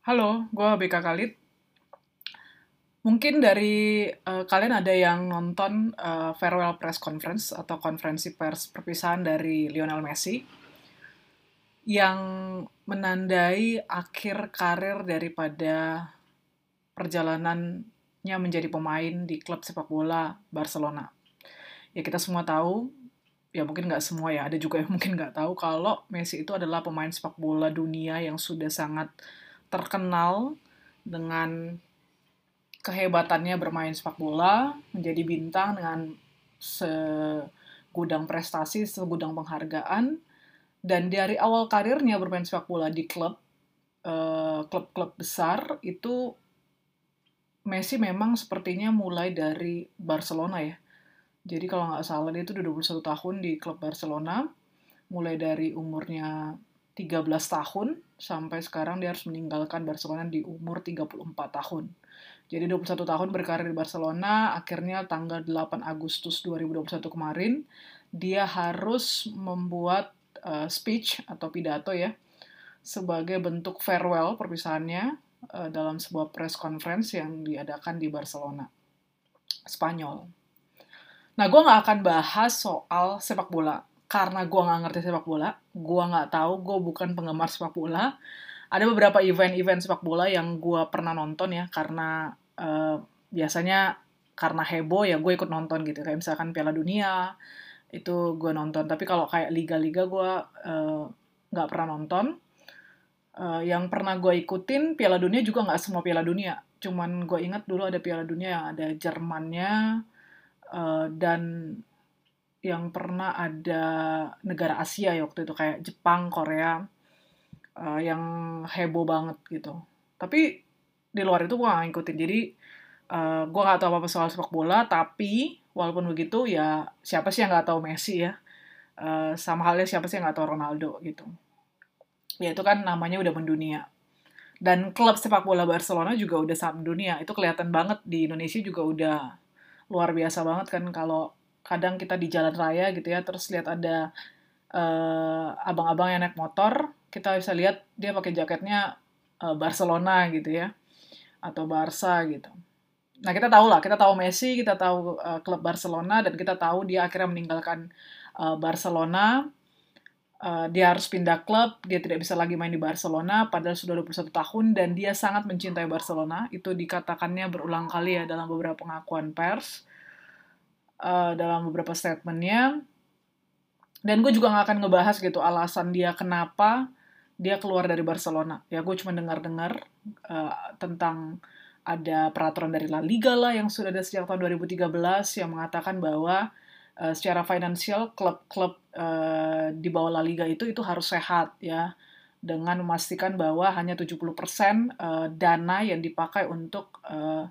Halo, gue BK Khalid. Mungkin dari uh, kalian ada yang nonton uh, farewell press conference atau konferensi pers perpisahan dari Lionel Messi yang menandai akhir karir daripada perjalanannya menjadi pemain di klub sepak bola Barcelona. Ya kita semua tahu, ya mungkin nggak semua ya, ada juga yang mungkin nggak tahu kalau Messi itu adalah pemain sepak bola dunia yang sudah sangat terkenal dengan kehebatannya bermain sepak bola, menjadi bintang dengan segudang prestasi, segudang penghargaan, dan dari awal karirnya bermain sepak bola di klub, eh, klub-klub besar, itu Messi memang sepertinya mulai dari Barcelona ya. Jadi kalau nggak salah dia itu udah 21 tahun di klub Barcelona, mulai dari umurnya 13 tahun sampai sekarang dia harus meninggalkan Barcelona di umur 34 tahun. Jadi 21 tahun berkarir di Barcelona, akhirnya tanggal 8 Agustus 2021 kemarin dia harus membuat uh, speech atau pidato ya sebagai bentuk farewell perpisahannya uh, dalam sebuah press conference yang diadakan di Barcelona, Spanyol. Nah, gue nggak akan bahas soal sepak bola karena gue nggak ngerti sepak bola, gue nggak tahu, gue bukan penggemar sepak bola. Ada beberapa event-event sepak bola yang gue pernah nonton ya, karena uh, biasanya karena heboh ya gue ikut nonton gitu. Kayak misalkan Piala Dunia, itu gue nonton. Tapi kalau kayak liga-liga gue uh, nggak pernah nonton. Uh, yang pernah gue ikutin Piala Dunia juga nggak semua Piala Dunia. Cuman gue ingat dulu ada Piala Dunia yang ada Jermannya uh, dan yang pernah ada negara Asia ya waktu itu kayak Jepang, Korea uh, yang heboh banget gitu. Tapi di luar itu gue gak ngikutin. Jadi uh, eh, gue gak tahu apa-apa soal sepak bola, tapi walaupun begitu ya siapa sih yang gak tahu Messi ya. Uh, sama halnya siapa sih yang gak tahu Ronaldo gitu. Ya itu kan namanya udah mendunia. Dan klub sepak bola Barcelona juga udah sangat mendunia. Itu kelihatan banget di Indonesia juga udah luar biasa banget kan kalau kadang kita di jalan raya gitu ya terus lihat ada uh, abang-abang yang naik motor kita bisa lihat dia pakai jaketnya uh, Barcelona gitu ya atau Barca gitu. Nah kita tahu lah kita tahu Messi kita tahu uh, klub Barcelona dan kita tahu dia akhirnya meninggalkan uh, Barcelona. Uh, dia harus pindah klub, dia tidak bisa lagi main di Barcelona, padahal sudah 21 tahun, dan dia sangat mencintai Barcelona. Itu dikatakannya berulang kali ya dalam beberapa pengakuan pers uh, dalam beberapa statementnya. Dan gue juga nggak akan ngebahas gitu alasan dia kenapa dia keluar dari Barcelona. Ya gue cuma dengar-dengar uh, tentang ada peraturan dari La Liga lah yang sudah ada sejak tahun 2013 yang mengatakan bahwa uh, secara finansial klub-klub uh, di bawah La Liga itu itu harus sehat ya. Dengan memastikan bahwa hanya 70% uh, dana yang dipakai untuk uh,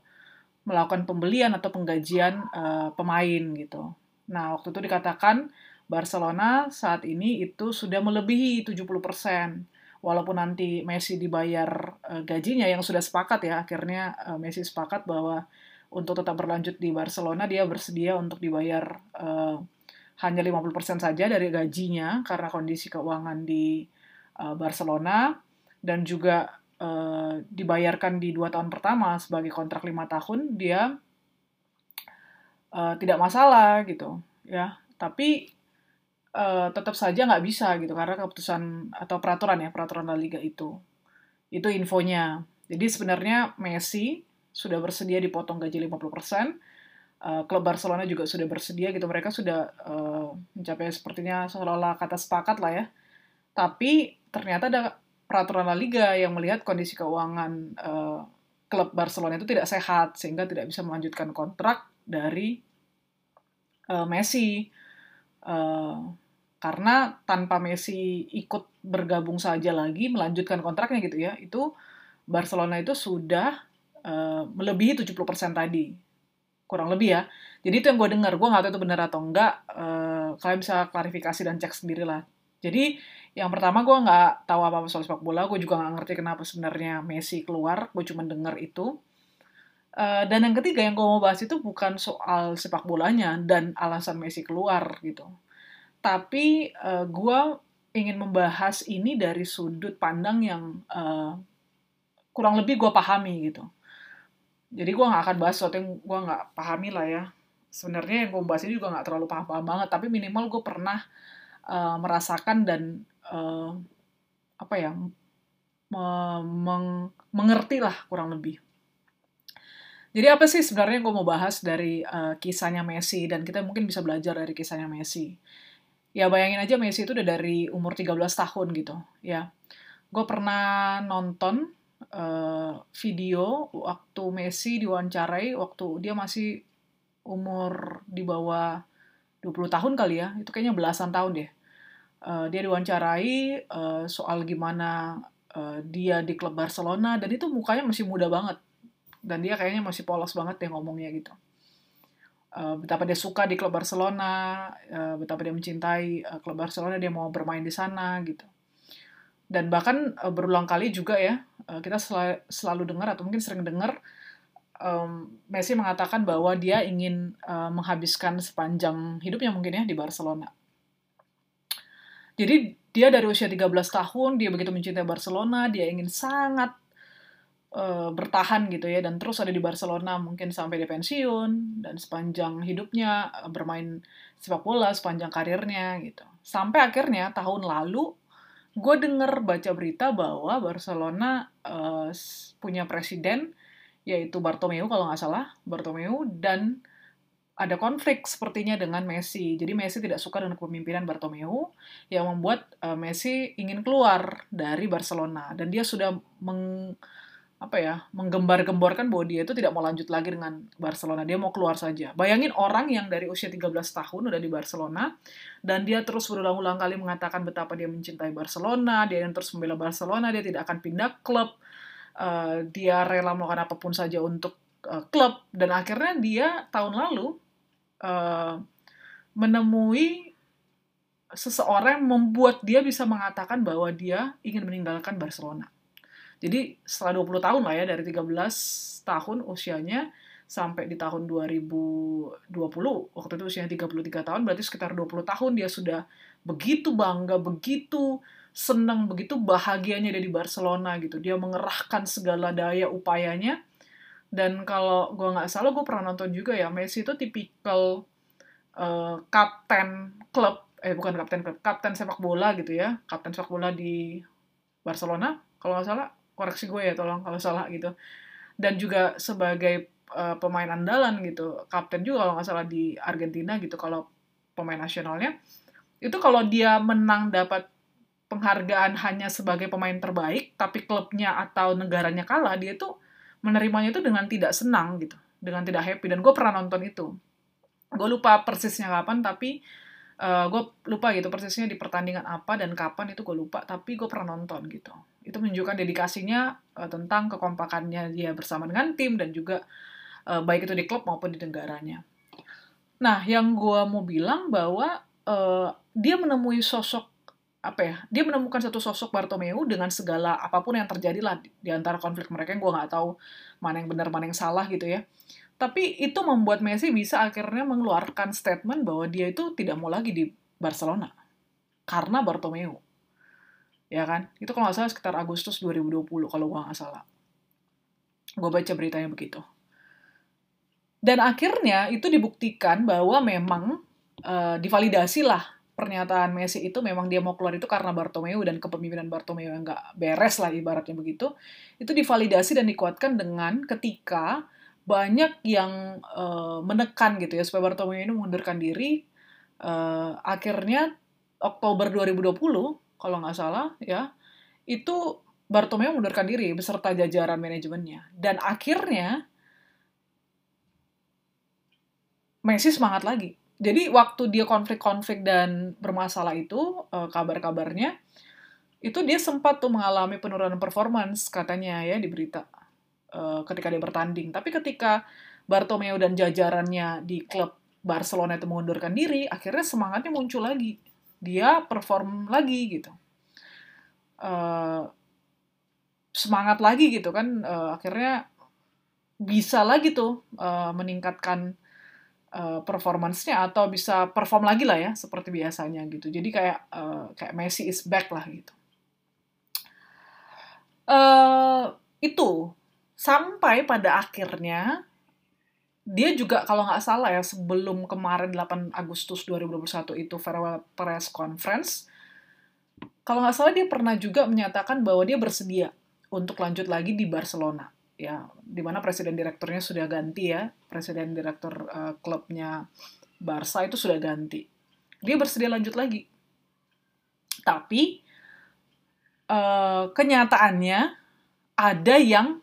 melakukan pembelian atau penggajian uh, pemain gitu. Nah, waktu itu dikatakan Barcelona saat ini itu sudah melebihi 70%. Walaupun nanti Messi dibayar uh, gajinya yang sudah sepakat ya, akhirnya uh, Messi sepakat bahwa untuk tetap berlanjut di Barcelona dia bersedia untuk dibayar uh, hanya 50% saja dari gajinya karena kondisi keuangan di uh, Barcelona dan juga uh, dibayarkan di dua tahun pertama sebagai kontrak lima tahun dia uh, tidak masalah gitu ya. Tapi uh, tetap saja nggak bisa gitu karena keputusan atau peraturan ya peraturan La Liga itu. Itu infonya. Jadi sebenarnya Messi sudah bersedia dipotong gaji 50%, uh, klub Barcelona juga sudah bersedia gitu. Mereka sudah uh, mencapai sepertinya seolah-olah kata sepakat lah ya. Tapi ternyata ada peraturan La Liga yang melihat kondisi keuangan uh, klub Barcelona itu tidak sehat sehingga tidak bisa melanjutkan kontrak dari uh, Messi. Uh, karena tanpa Messi ikut bergabung saja lagi melanjutkan kontraknya gitu ya itu Barcelona itu sudah uh, melebihi 70% tadi. Kurang lebih ya. Jadi itu yang gue dengar. Gue nggak tahu itu benar atau enggak. Uh, kalian bisa klarifikasi dan cek sendiri lah jadi yang pertama gue nggak tahu apa-apa soal sepak bola, gue juga nggak ngerti kenapa sebenarnya Messi keluar, gue cuma denger itu. Uh, dan yang ketiga yang gue mau bahas itu bukan soal sepak bolanya dan alasan Messi keluar gitu. Tapi uh, gue ingin membahas ini dari sudut pandang yang uh, kurang lebih gue pahami gitu. Jadi gue nggak akan bahas sesuatu yang gue nggak pahami lah ya. Sebenarnya yang gue bahas ini juga nggak terlalu paham-paham banget, tapi minimal gue pernah uh, merasakan dan uh, apa ya meng mengerti lah kurang lebih. Jadi apa sih sebenarnya yang gue mau bahas dari uh, kisahnya Messi dan kita mungkin bisa belajar dari kisahnya Messi. Ya bayangin aja Messi itu udah dari umur 13 tahun gitu ya. Gue pernah nonton uh, video waktu Messi diwawancarai waktu dia masih umur di bawah 20 tahun kali ya. Itu kayaknya belasan tahun deh. Uh, dia diwawancarai uh, soal gimana uh, dia di klub Barcelona dan itu mukanya masih muda banget. Dan dia kayaknya masih polos banget ya ngomongnya gitu. Uh, betapa dia suka di klub Barcelona uh, betapa dia mencintai uh, klub Barcelona dia mau bermain di sana gitu. Dan bahkan uh, berulang kali juga ya uh, kita sel selalu dengar atau mungkin sering dengar um, Messi mengatakan bahwa dia ingin uh, menghabiskan sepanjang hidupnya mungkin ya di Barcelona jadi dia dari usia 13 tahun, dia begitu mencintai Barcelona, dia ingin sangat uh, bertahan gitu ya, dan terus ada di Barcelona mungkin sampai dia pensiun, dan sepanjang hidupnya uh, bermain sepak bola, sepanjang karirnya gitu. Sampai akhirnya tahun lalu, gue denger baca berita bahwa Barcelona uh, punya presiden, yaitu Bartomeu kalau nggak salah, Bartomeu, dan ada konflik sepertinya dengan Messi. Jadi Messi tidak suka dengan kepemimpinan Bartomeu yang membuat uh, Messi ingin keluar dari Barcelona. Dan dia sudah meng apa ya menggembar-gemborkan bahwa dia itu tidak mau lanjut lagi dengan Barcelona. Dia mau keluar saja. Bayangin orang yang dari usia 13 tahun udah di Barcelona dan dia terus berulang-ulang kali mengatakan betapa dia mencintai Barcelona dia yang terus membela Barcelona dia tidak akan pindah klub uh, dia rela melakukan apa pun saja untuk uh, klub. Dan akhirnya dia tahun lalu uh, menemui seseorang yang membuat dia bisa mengatakan bahwa dia ingin meninggalkan Barcelona. Jadi setelah 20 tahun lah ya, dari 13 tahun usianya sampai di tahun 2020, waktu itu usianya 33 tahun, berarti sekitar 20 tahun dia sudah begitu bangga, begitu senang, begitu bahagianya dia di Barcelona gitu. Dia mengerahkan segala daya upayanya dan kalau gue nggak salah gue pernah nonton juga ya Messi itu tipikal uh, kapten klub eh bukan kapten klub kapten sepak bola gitu ya kapten sepak bola di Barcelona kalau nggak salah koreksi gue ya tolong kalau salah gitu. Dan juga sebagai uh, pemain andalan gitu kapten juga kalau nggak salah di Argentina gitu kalau pemain nasionalnya. Itu kalau dia menang dapat penghargaan hanya sebagai pemain terbaik tapi klubnya atau negaranya kalah dia tuh menerimanya itu dengan tidak senang gitu, dengan tidak happy. Dan gue pernah nonton itu. Gue lupa persisnya kapan, tapi uh, eh, gue lupa gitu persisnya di pertandingan apa dan kapan itu gue lupa. Tapi gue pernah nonton gitu. Itu menunjukkan dedikasinya uh, tentang kekompakannya dia bersama dengan tim dan juga uh, baik itu di klub maupun di negaranya. Nah, yang gue mau bilang bahwa uh, dia menemui sosok apa ya dia menemukan satu sosok Bartomeu dengan segala apa pun yang terjadi lah di, antara konflik mereka yang gue nggak tahu mana yang benar mana yang salah gitu ya. Tapi itu membuat Messi bisa akhirnya mengeluarkan statement bahwa dia itu tidak mau lagi di Barcelona karena Bartomeu. Ya kan? Itu kalau nggak salah sekitar Agustus 2020 kalau gue nggak salah. Gue baca beritanya begitu. Dan akhirnya itu dibuktikan bahwa memang uh, divalidasi lah pernyataan Messi itu memang dia mau keluar itu karena Bartomeu dan kepemimpinan Bartomeu yang nggak beres lah ibaratnya begitu, itu divalidasi dan dikuatkan dengan ketika banyak yang uh, menekan gitu ya supaya Bartomeu ini mengundurkan diri, uh, akhirnya Oktober 2020 kalau nggak salah ya itu Bartomeu mengundurkan diri beserta jajaran manajemennya. Dan akhirnya Messi semangat lagi jadi waktu dia konflik-konflik dan bermasalah itu uh, kabar-kabarnya itu dia sempat tuh mengalami penurunan performance katanya ya di berita uh, ketika dia bertanding. Tapi ketika Bartomeu dan jajarannya di klub Barcelona itu mengundurkan diri, akhirnya semangatnya muncul lagi. Dia perform lagi gitu. Uh, semangat lagi gitu kan uh, akhirnya bisa lagi tuh uh, meningkatkan uh, performance-nya atau bisa perform lagi lah ya seperti biasanya gitu. Jadi kayak uh, kayak Messi is back lah gitu. Uh, itu sampai pada akhirnya dia juga kalau nggak salah ya sebelum kemarin 8 Agustus 2021 itu farewell press conference kalau nggak salah dia pernah juga menyatakan bahwa dia bersedia untuk lanjut lagi di Barcelona ya di mana presiden direkturnya sudah ganti ya. Presiden direktur uh, klubnya Barca itu sudah ganti. Dia bersedia lanjut lagi. Tapi uh, kenyataannya ada yang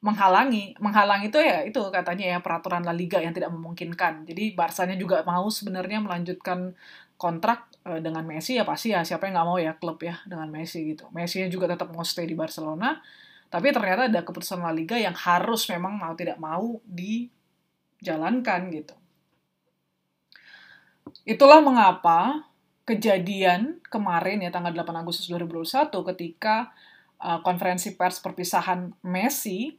menghalangi. Menghalangi itu ya itu katanya ya peraturan La Liga yang tidak memungkinkan. Jadi Barsanya juga mau sebenarnya melanjutkan kontrak uh, dengan Messi ya pasti ya. Siapa yang nggak mau ya klub ya dengan Messi gitu. Messi juga tetap mau stay di Barcelona tapi ternyata ada keputusan La Liga yang harus memang mau tidak mau dijalankan gitu itulah mengapa kejadian kemarin ya tanggal 8 Agustus 2021 ketika uh, konferensi pers perpisahan Messi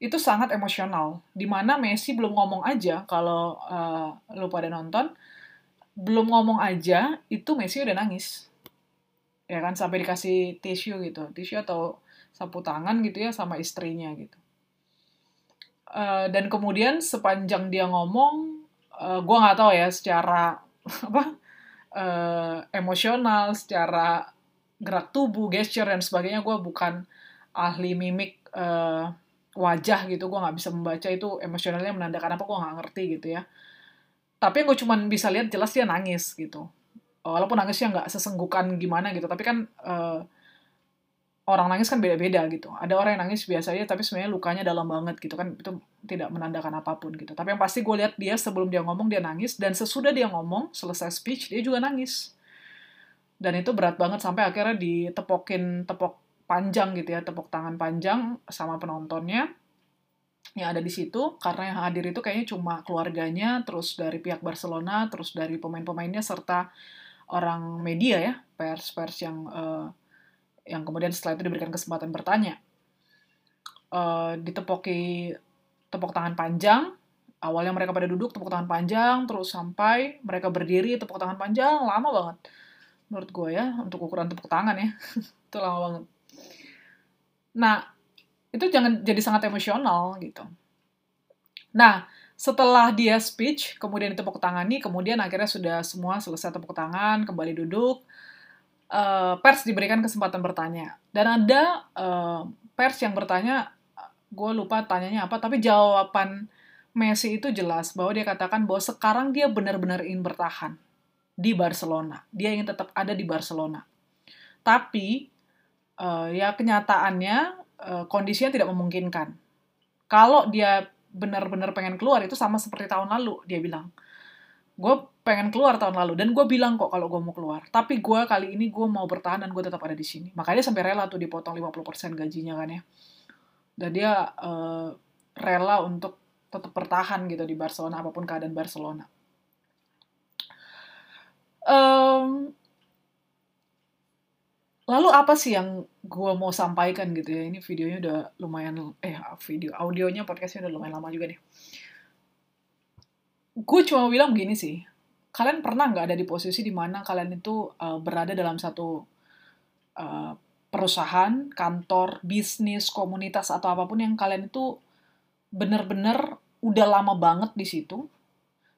itu sangat emosional. Di mana Messi belum ngomong aja kalau uh, lu pada nonton, belum ngomong aja itu Messi udah nangis. Ya kan sampai dikasih tisu gitu, tisu atau sapu tangan gitu ya sama istrinya gitu. Uh, dan kemudian sepanjang dia ngomong, uh, gue nggak tahu ya secara apa uh, emosional, secara gerak tubuh, gesture dan sebagainya gue bukan ahli mimik uh, wajah gitu gue nggak bisa membaca itu emosionalnya menandakan apa gue nggak ngerti gitu ya tapi gue cuman bisa lihat jelas dia nangis gitu walaupun nangisnya nggak sesenggukan gimana gitu tapi kan uh, orang nangis kan beda-beda gitu. Ada orang yang nangis biasa aja tapi sebenarnya lukanya dalam banget gitu kan. Itu tidak menandakan apa pun gitu. Tapi yang pasti gue lihat dia sebelum dia ngomong dia nangis. Dan sesudah dia ngomong selesai speech dia juga nangis. Dan itu berat banget sampai akhirnya ditepokin tepok panjang gitu ya, tepuk tangan panjang sama penontonnya yang ada di situ. Karena yang hadir itu kayaknya cuma keluarganya, terus dari pihak Barcelona, terus dari pemain-pemainnya serta orang media ya, pers-pers yang uh, yang kemudian setelah itu diberikan kesempatan bertanya. Uh, ditepoki tepuk tangan panjang, awalnya mereka pada duduk tepuk tangan panjang, terus sampai mereka berdiri tepuk tangan panjang, lama banget. Menurut gue ya untuk ukuran tepuk tangan ya. Itu lama banget. Nah, itu jangan jadi sangat emosional gitu. Nah, setelah dia speech, kemudian ditepuk tangani, kemudian akhirnya sudah semua selesai tepuk tangan, kembali duduk, uh, pers diberikan kesempatan bertanya. Dan ada uh, pers yang bertanya, gue lupa tanyanya apa, tapi jawaban Messi itu jelas bahwa dia katakan bahwa sekarang dia benar-benar ingin bertahan di Barcelona. Dia ingin tetap ada di Barcelona. Tapi uh, ya kenyataannya uh, kondisinya tidak memungkinkan. Kalau dia benar-benar pengen keluar itu sama seperti tahun lalu dia bilang gue pengen keluar tahun lalu. Dan gue bilang kok kalau gue mau keluar. Tapi gue kali ini gue mau bertahan dan gue tetap ada di sini. Makanya sampai rela tuh dipotong 50% gajinya kan ya. Dan dia uh, rela untuk tetap bertahan gitu di Barcelona apa pun keadaan Barcelona. Um, Lalu apa sih yang gue mau sampaikan gitu ya? Ini videonya udah lumayan, eh video, audionya podcastnya udah lumayan lama juga nih. Gue cuma bilang begini sih, kalian pernah nggak ada di posisi di mana kalian itu uh, berada dalam satu uh, perusahaan, kantor, bisnis, komunitas atau apa pun yang kalian itu bener-bener udah lama banget di situ.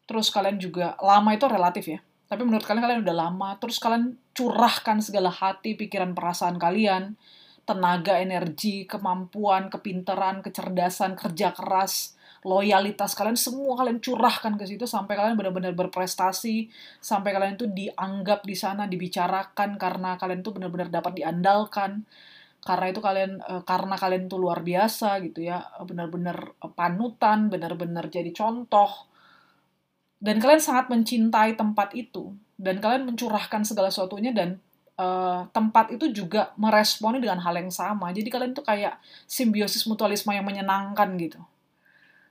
Terus kalian juga lama itu relatif ya tapi menurut kalian kalian udah lama, terus kalian curahkan segala hati, pikiran, perasaan kalian, tenaga, energi, kemampuan, kepintaran, kecerdasan, kerja keras, loyalitas kalian semua kalian curahkan ke situ sampai kalian benar-benar berprestasi, sampai kalian itu dianggap di sana, dibicarakan karena kalian itu benar-benar dapat diandalkan. Karena itu kalian eh, karena kalian itu luar biasa gitu ya, benar-benar panutan, benar-benar jadi contoh. Dan kalian sangat mencintai tempat itu dan kalian mencurahkan segala sesuatunya dan uh, tempat itu juga meresponi dengan hal yang sama. Jadi kalian tuh kayak simbiosis mutualisme yang menyenangkan gitu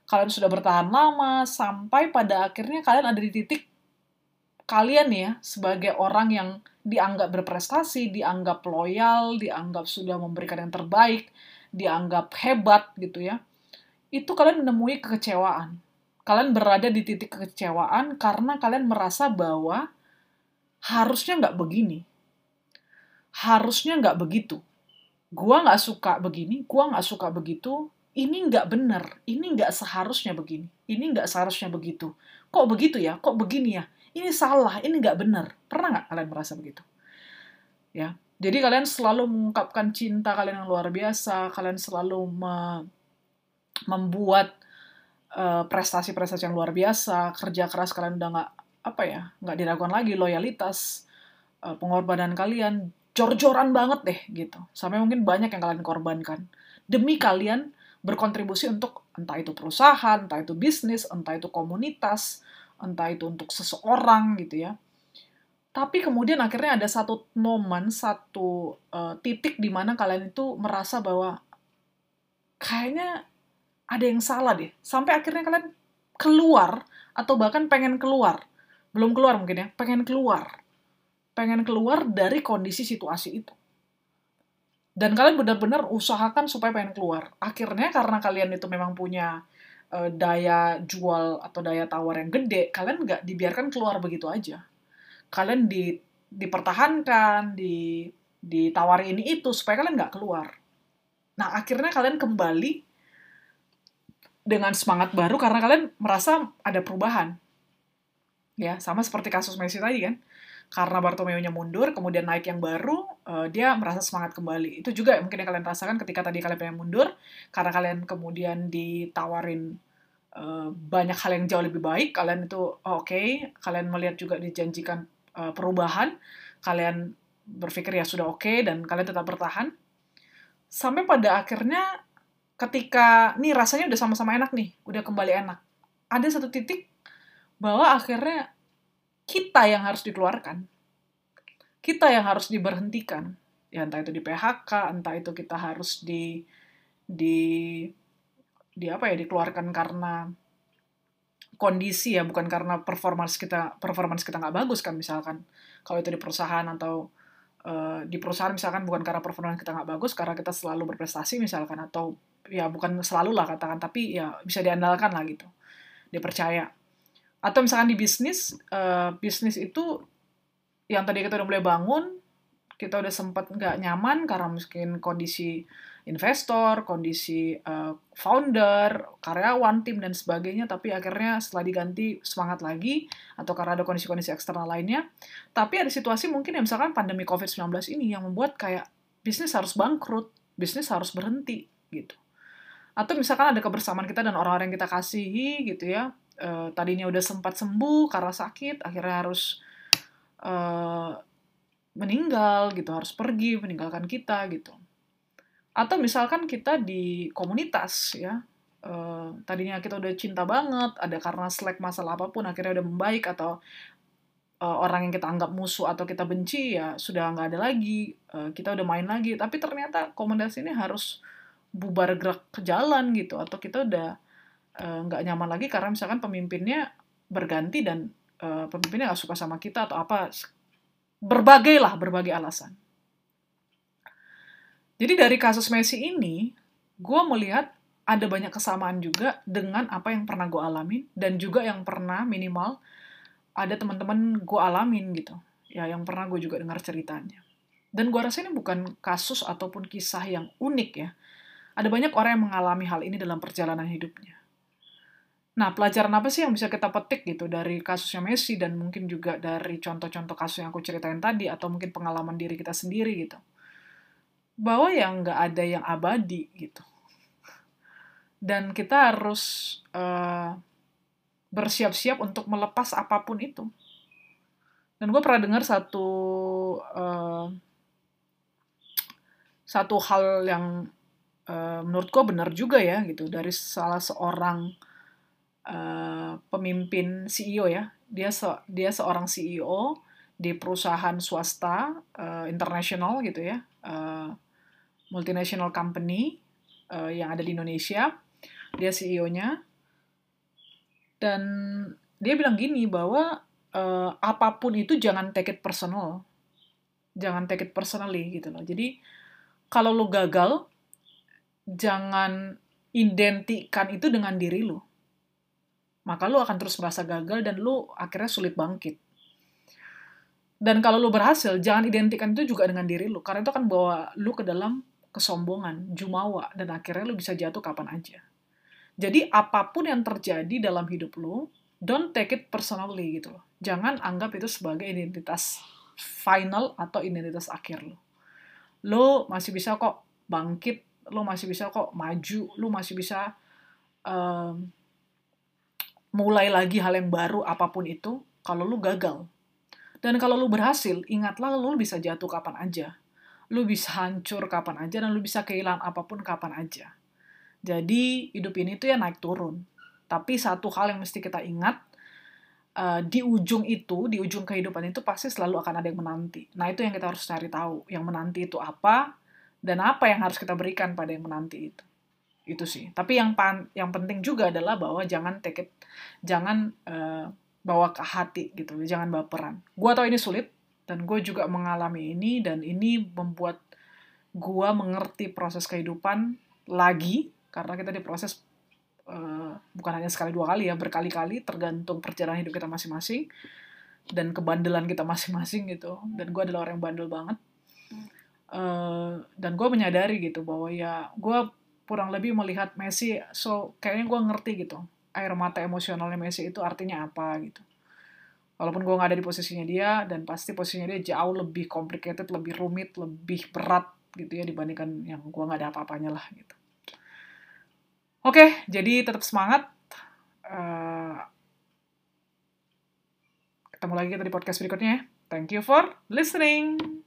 kalian sudah bertahan lama sampai pada akhirnya kalian ada di titik kalian ya sebagai orang yang dianggap berprestasi, dianggap loyal, dianggap sudah memberikan yang terbaik, dianggap hebat gitu ya. Itu kalian menemui kekecewaan kalian berada di titik kekecewaan karena kalian merasa bahwa harusnya nggak begini. Harusnya nggak begitu. gua nggak suka begini, gua nggak suka begitu, ini nggak benar, ini nggak seharusnya begini, ini nggak seharusnya begitu. Kok begitu ya? Kok begini ya? Ini salah, ini nggak benar. Pernah nggak kalian merasa begitu? Ya, jadi kalian selalu mengungkapkan cinta kalian yang luar biasa, kalian selalu me membuat eh, prestasi-prestasi uh, yang luar biasa, kerja keras kalian udah nggak apa ya, nggak diragukan lagi loyalitas, uh, pengorbanan kalian jor-joran banget deh gitu. Sampai mungkin banyak yang kalian korbankan demi kalian berkontribusi untuk entah itu perusahaan, entah itu bisnis, entah itu komunitas, entah itu untuk seseorang gitu ya. Tapi kemudian akhirnya ada satu momen, satu uh, titik di mana kalian itu merasa bahwa kayaknya ada yang salah deh. Sampai akhirnya kalian keluar atau bahkan pengen keluar. Belum keluar mungkin ya, pengen keluar. Pengen keluar dari kondisi situasi itu dan kalian benar-benar usahakan supaya pengen keluar. Akhirnya karena kalian itu memang punya uh, daya jual atau daya tawar yang gede, kalian nggak dibiarkan keluar begitu aja. Kalian di, dipertahankan, di, ditawari ini itu supaya kalian nggak keluar. Nah akhirnya kalian kembali dengan semangat baru karena kalian merasa ada perubahan. Ya, sama seperti kasus Messi tadi kan karena Bartomeu-nya mundur, kemudian naik yang baru, uh, dia merasa semangat kembali. Itu juga mungkin yang kalian rasakan ketika tadi kalian pengen mundur, karena kalian kemudian ditawarin uh, banyak hal yang jauh lebih baik, kalian itu oh, oke, okay. kalian melihat juga dijanjikan uh, perubahan, kalian berpikir ya sudah oke, okay, dan kalian tetap bertahan. Sampai pada akhirnya ketika, nih rasanya udah sama-sama enak nih, udah kembali enak. Ada satu titik bahwa akhirnya kita yang harus dikeluarkan. Kita yang harus diberhentikan. Ya entah itu di PHK, entah itu kita harus di di di apa ya dikeluarkan karena kondisi ya bukan karena performance kita performance kita nggak bagus kan misalkan kalau itu di perusahaan atau uh, di perusahaan misalkan bukan karena performance kita nggak bagus karena kita selalu berprestasi misalkan atau ya bukan selalu lah katakan tapi ya bisa diandalkan lah gitu dipercaya atau misalkan di bisnis uh, bisnis itu yang tadi kita udah mulai bangun kita udah sempat nggak nyaman karena mungkin kondisi investor, kondisi uh, founder, karyawan, tim dan sebagainya, tapi akhirnya setelah diganti semangat lagi atau karena ada kondisi-kondisi eksternal lainnya. Tapi ada situasi mungkin yang misalkan pandemi COVID-19 ini yang membuat kayak bisnis harus bangkrut, bisnis harus berhenti gitu. Atau misalkan ada kebersamaan kita dan orang-orang yang kita kasihi gitu ya, uh, tadinya udah sempat sembuh karena sakit, akhirnya harus uh, meninggal gitu, harus pergi meninggalkan kita gitu. Atau misalkan kita di komunitas ya, uh, tadinya kita udah cinta banget, ada karena selek masalah apa pun akhirnya udah membaik atau uh, orang yang kita anggap musuh atau kita benci ya sudah nggak ada lagi, uh, kita udah main lagi, tapi ternyata komunitas ini harus bubar gerak ke jalan gitu atau kita udah nggak uh, nyaman lagi karena misalkan pemimpinnya berganti dan uh, pemimpinnya nggak suka sama kita atau apa berbagai lah berbagai alasan. Jadi dari kasus Messi ini, gue melihat ada banyak kesamaan juga dengan apa yang pernah gue alamin dan juga yang pernah minimal ada teman-teman gue alamin gitu. Ya yang pernah gue juga dengar ceritanya. Dan gue rasa ini bukan kasus ataupun kisah yang unik ya. Ada banyak orang yang mengalami hal ini dalam perjalanan hidupnya. Nah, pelajaran apa sih yang bisa kita petik gitu dari kasusnya Messi dan mungkin juga dari contoh-contoh kasus yang aku ceritain tadi atau mungkin pengalaman diri kita sendiri gitu. Bahwa yang nggak ada yang abadi gitu. Dan kita harus uh, bersiap-siap untuk melepas apa pun itu. Dan gue pernah dengar satu uh, satu hal yang uh, menurut gue benar juga ya gitu dari salah seorang uh, pemimpin CEO ya. Dia se dia seorang CEO di perusahaan swasta uh, internasional gitu ya, uh, multinational company uh, yang ada di Indonesia. Dia CEO-nya dan dia bilang gini bahwa uh, apa pun itu jangan take it personal, jangan take it personally gitu loh. Jadi kalau lo gagal, jangan identikan itu dengan diri lo maka lu akan terus merasa gagal dan lu akhirnya sulit bangkit. Dan kalau lu berhasil, jangan identikan itu juga dengan diri lu, karena itu akan bawa lu ke dalam kesombongan, jumawa, dan akhirnya lu bisa jatuh kapan aja. Jadi apa pun yang terjadi dalam hidup lu, don't take it personally gitu loh. Jangan anggap itu sebagai identitas final atau identitas akhir lo. Lo masih bisa kok bangkit, lo masih bisa kok maju, lo masih bisa um, mulai lagi hal yang baru apa pun itu kalau lo gagal. Dan kalau lo berhasil, ingatlah lo bisa jatuh kapan aja. Lo bisa hancur kapan aja dan lo bisa kehilangan apa pun kapan aja. Jadi hidup ini tuh ya naik turun. Tapi satu hal yang mesti kita ingat, uh, di ujung itu, di ujung kehidupan itu pasti selalu akan ada yang menanti. Nah, itu yang kita harus cari tahu. Yang menanti itu apa dan apa yang harus kita berikan pada yang menanti itu. Itu sih. Tapi yang pan, yang penting juga adalah bahwa jangan take it, jangan uh, bawa ke hati gitu, jangan baperan. Gua tahu ini sulit dan gue juga mengalami ini dan ini membuat gua mengerti proses kehidupan lagi karena kita diproses uh, bukan hanya sekali dua kali ya berkali-kali tergantung perjalanan hidup kita masing-masing dan kebandelan kita masing-masing gitu dan gue adalah orang yang bandel banget uh, dan gue menyadari gitu bahwa ya gue kurang lebih melihat Messi so kayaknya gue ngerti gitu air mata emosionalnya Messi itu artinya apa gitu walaupun gue nggak ada di posisinya dia dan pasti posisinya dia jauh lebih complicated lebih rumit lebih berat gitu ya dibandingkan yang gue nggak ada apa-apanya lah gitu Oke, jadi tetap semangat. Uh, ketemu lagi kita di podcast berikutnya. Thank you for listening.